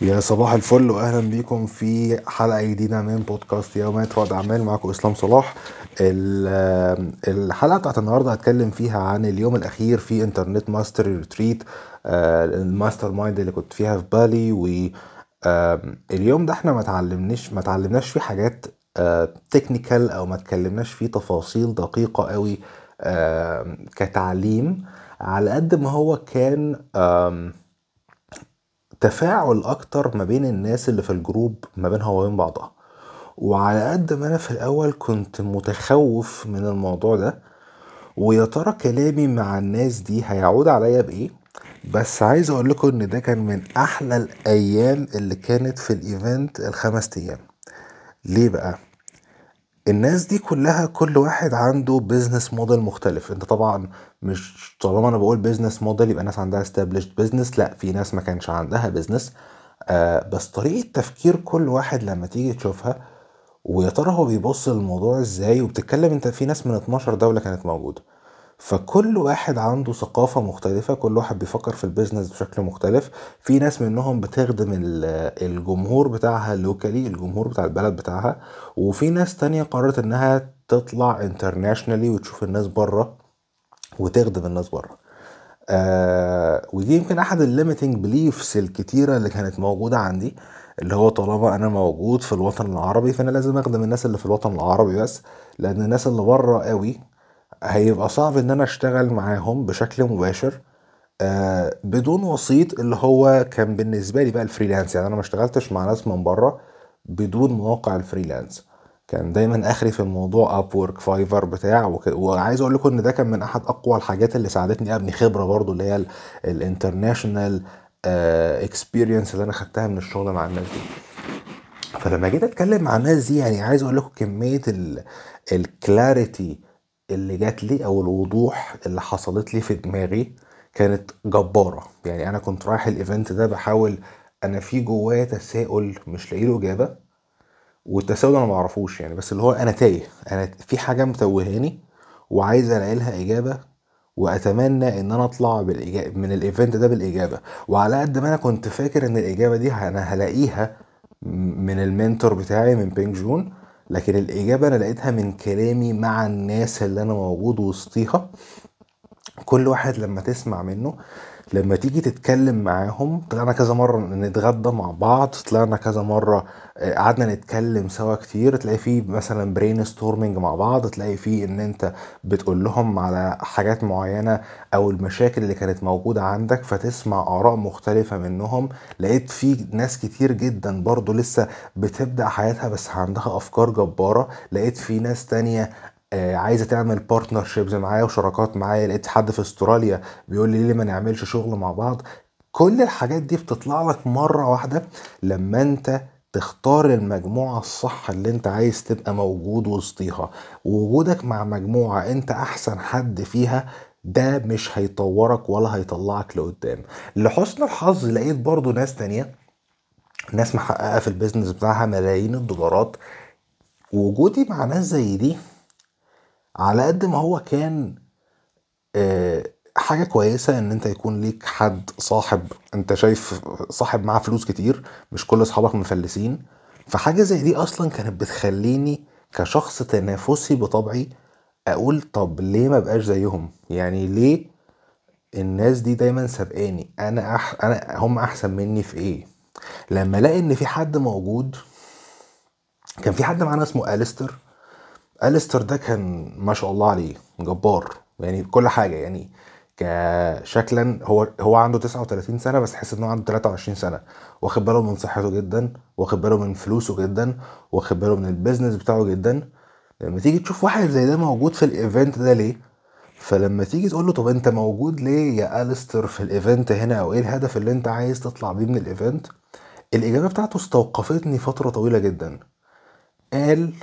يا صباح الفل واهلا بيكم في حلقة جديدة من بودكاست يوميات رائد اعمال معكم اسلام صلاح. ال- الحلقة بتاعت النهارده هتكلم فيها عن اليوم الأخير في Internet Master retreat ال mastermind اللي كنت فيها في بالي و اليوم ده إحنا ما اتعلمناش ما اتعلمناش فيه حاجات technical أو ما اتكلمناش فيه تفاصيل دقيقة قوي كتعليم على قد ما هو كان تفاعل أكتر ما بين الناس اللي في الجروب ما بينها وبين بعضها. وعلى قد ما أنا في الأول كنت متخوف من الموضوع ده ويا ترى كلامي مع الناس دي هيعود عليا بإيه؟ بس عايز أقول لكم إن ده كان من أحلى الأيام اللي كانت في ال event الخمس أيام. ليه بقى؟ الناس دي كلها كل واحد عنده business model مختلف. انت طبعا مش طالما أنا بقول business model يبقى ناس عندها established business لا في ناس ما كانش عندها business آه بس طريقة تفكير كل واحد لما تيجي تشوفها ويا ترى هو بيبص للموضوع إزاي؟ وبتتكلم أنت في ناس من 12 دولة كانت موجودة. فكل واحد عنده ثقافة مختلفة كل واحد بيفكر في ال business بشكل مختلف. في ناس منهم بتخدم ال- الجمهور بتاعها locally الجمهور بتاع البلد بتاعها. وفي ناس تانية قررت إنها تطلع internationally وتشوف الناس بره وتخدم الناس بره. آه ودي يمكن أحد ال limiting beliefs الكتيرة اللي كانت موجودة عندي اللي هو طالما أنا موجود في الوطن العربي فأنا لازم أخدم الناس اللي في الوطن العربي بس لأن الناس اللي بره قوي هيبقى صعب إن أنا أشتغل معاهم بشكل مباشر آه بدون وسيط اللي هو كان بالنسبة لي بقى ال freelance. يعني أنا ما اشتغلتش مع ناس من بره بدون مواقع ال freelance. كان دايما أخري في الموضوع Upwork Fiverr بتاع وك... وعايز أقول لكم إن ده كان من أحد أقوى الحاجات اللي ساعدتني أبني خبرة برضو اللي هي ال international experience اللي أنا خدتها من الشغل مع الناس دي. فلما جيت أتكلم مع الناس دي يعني عايز أقول لكم كمية ال clarity اللي جات لي أو الوضوح اللي حصلت لي في دماغي كانت جبارة. يعني أنا كنت رايح ال event ده بحاول أنا في جوايا تساؤل مش لاقي له إجابة والتساؤل أنا ما أعرفوش يعني بس اللي هو أنا تايه أنا في حاجة متوهاني وعايز الاقي لها إجابة وأتمنى إن أنا أطلع من ال event ده بالإجابة. وعلى قد ما أنا كنت فاكر إن الإجابة دي أنا هلاقيها من ال mentor بتاعي من بينج جون لكن الإجابة أنا لقيتها من كلامي مع الناس اللي أنا موجود وسطيها. كل واحد لما تسمع منه لما تيجي تتكلم معاهم طلعنا كذا مرة نتغدى مع بعض طلعنا كذا مرة آه، قعدنا نتكلم سوا كتير تلاقي فيه مثلا brain storming مع بعض تلاقي فيه إن أنت بتقول لهم على حاجات معينة أو المشاكل اللي كانت موجودة عندك فتسمع آراء مختلفة منهم. لقيت فيه ناس كتير جدا برضو لسه بتبدأ حياتها بس عندها أفكار جبارة. لقيت فيه ناس تانية آه، عايزة تعمل partnerships معايا وشراكات معايا لقيت حد في استراليا بيقول لي ليه ما نعملش شغل مع بعض؟ كل الحاجات دي بتطلع لك مرة واحدة لما انت تختار المجموعة الصح اللي انت عايز تبقى موجود وسطيها. ووجودك مع مجموعة انت أحسن حد فيها ده مش هيطورك ولا هيطلعك لقدام. لحسن الحظ لقيت برضو ناس تانية ناس محققة في البيزنس بتاعها ملايين الدولارات. وجودي مع ناس زي دي على قد ما هو كان آه، حاجة كويسة إن أنت يكون ليك حد صاحب أنت شايف صاحب معاه فلوس كتير مش كل أصحابك مفلسين. فحاجة زي دي أصلا كانت بتخليني كشخص تنافسي بطبعي أقول طب ليه ما بقاش زيهم؟ يعني ليه الناس دي دايما سابقاني؟ أنا أح... أنا هم أحسن مني في إيه؟ لما ألاقي إن في حد موجود كان في حد معانا اسمه أليستر. أليستر ده كان ما شاء الله عليه جبار يعني كل حاجة يعني كشكلا هو هو عنده 39 سنة بس تحس إنه عنده 23 سنة. واخد باله من صحته جدا واخد باله من فلوسه جدا واخد باله من ال business بتاعه جدا. لما تيجي تشوف واحد زي ده موجود في ال event ده ليه؟ فلما تيجي تقول له طب أنت موجود ليه يا أليستر في ال event هنا؟ أو إيه الهدف اللي أنت عايز تطلع بيه من ال event؟ الإجابة بتاعته استوقفتني فترة طويلة جدا. قال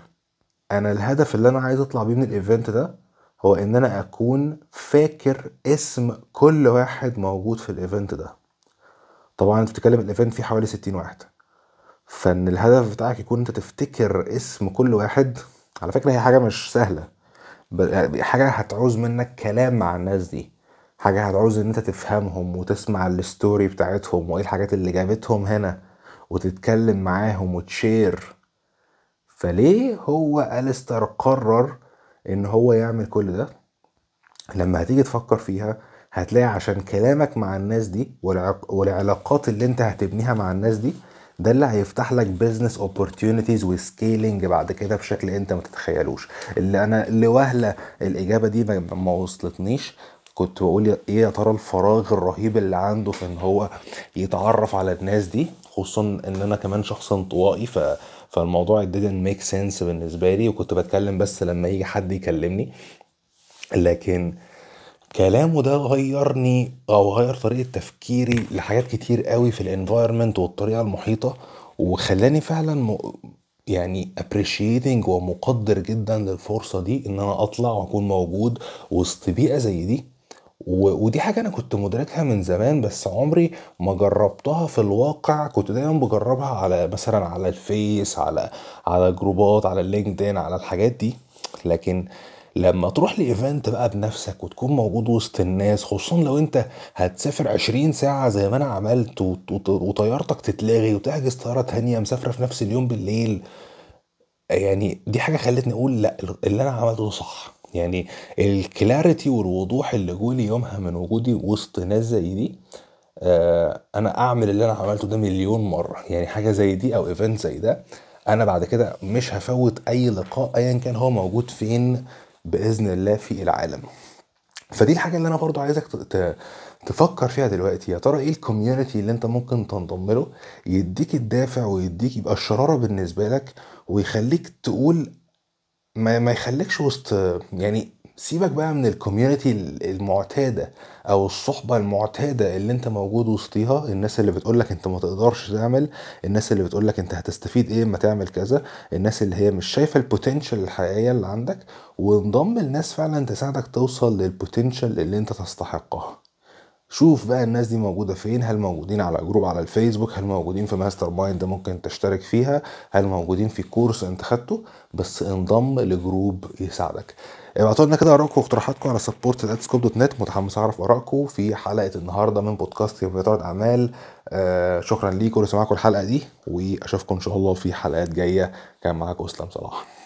أنا الهدف اللي أنا عايز أطلع بيه من ال event ده هو إن أنا أكون فاكر اسم كل واحد موجود في ال event ده. طبعا أنت بتتكلم ال event فيه حوالي 60 واحد. فإن الهدف بتاعك يكون أنت تفتكر اسم كل واحد على فكرة هي حاجة مش سهلة. يعني حاجة هتعوز منك كلام مع الناس دي. حاجة هتعوز إن أنت تفهمهم وتسمع ال story بتاعتهم وإيه الحاجات اللي جابتهم هنا وتتكلم معاهم و share فليه هو أليستر قرر إن هو يعمل كل ده؟ لما هتيجي تفكر فيها هتلاقي عشان كلامك مع الناس دي والعلاقات اللي أنت هتبنيها مع الناس دي ده اللي هيفتح لك business opportunities و scaling بعد كده بشكل أنت ما تتخيلوش. اللي أنا لوهله الإجابة دي ما وصلتنيش. كنت بقول إيه يا ترى الفراغ الرهيب اللي عنده في إن هو يتعرف على الناس دي خصوصا إن أنا كمان شخص انطوائي ف فالموضوع didn't make sense بالنسبة لي وكنت بتكلم بس لما يجي حد يكلمني. لكن كلامه ده غيرني أو غير طريقة تفكيري لحاجات كتير قوي في الانفايرمنت والطريقة المحيطة وخلاني فعلا م... يعني appreciating ومقدر جدا للفرصه دي إن أنا أطلع وأكون موجود وسط بيئة زي دي. ودي حاجة أنا كنت مدركها من زمان بس عمري ما جربتها في الواقع. كنت دايما بجربها على مثلا على ال Face على على جروبات على ال LinkedIn على الحاجات دي. لكن لما تروح ل event بقى بنفسك وتكون موجود وسط الناس خصوصا لو أنت هتسافر 20 ساعة زي ما أنا عملت وطيارتك تتلغي وتحجز طيارة تانية مسافرة في نفس اليوم بالليل يعني دي حاجة خلتني أقول لأ اللي أنا عملته صح. يعني ال clarity والوضوح اللي جولي يومها من وجودي وسط ناس زي دي آه أنا أعمل اللي أنا عملته ده مليون مرة. يعني حاجة زي دي أو event زي ده أنا بعد كده مش هفوت أي لقاء ايا كان هو موجود فين بإذن الله في العالم. فدي الحاجة اللي أنا برضو عايزك تفكر فيها دلوقتي. يا ترى إيه ال community اللي أنت ممكن تنضم له؟ يديك الدافع ويديك يبقى الشرارة بالنسبة لك ويخليك تقول ما, ما يخليكش وسط يعني سيبك بقى من ال community المعتادة أو الصحبة المعتادة اللي أنت موجود وسطيها. الناس اللي بتقولك أنت ما تقدرش تعمل الناس اللي بتقولك أنت هتستفيد إيه اما تعمل كذا. الناس اللي هي مش شايفة ال potential الحقيقية اللي عندك وانضم لناس فعلا تساعدك توصل لل potential اللي أنت تستحقها. شوف بقى الناس دي موجودة فين هل موجودين على جروب على الفيسبوك هل موجودين في mastermind ممكن تشترك فيها هل موجودين في كورس انت خدته بس انضم لجروب يساعدك. ابعتوا لنا كده آرائكم واقتراحاتكم على نت متحمس أعرف آرائكم في حلقة النهارده من بودكاست اداره أعمال. آه شكرا ليكم لسماعكم الحلقة دي وأشوفكم إن شاء الله في حلقات جاية. كان معاكم إسلام صلاح.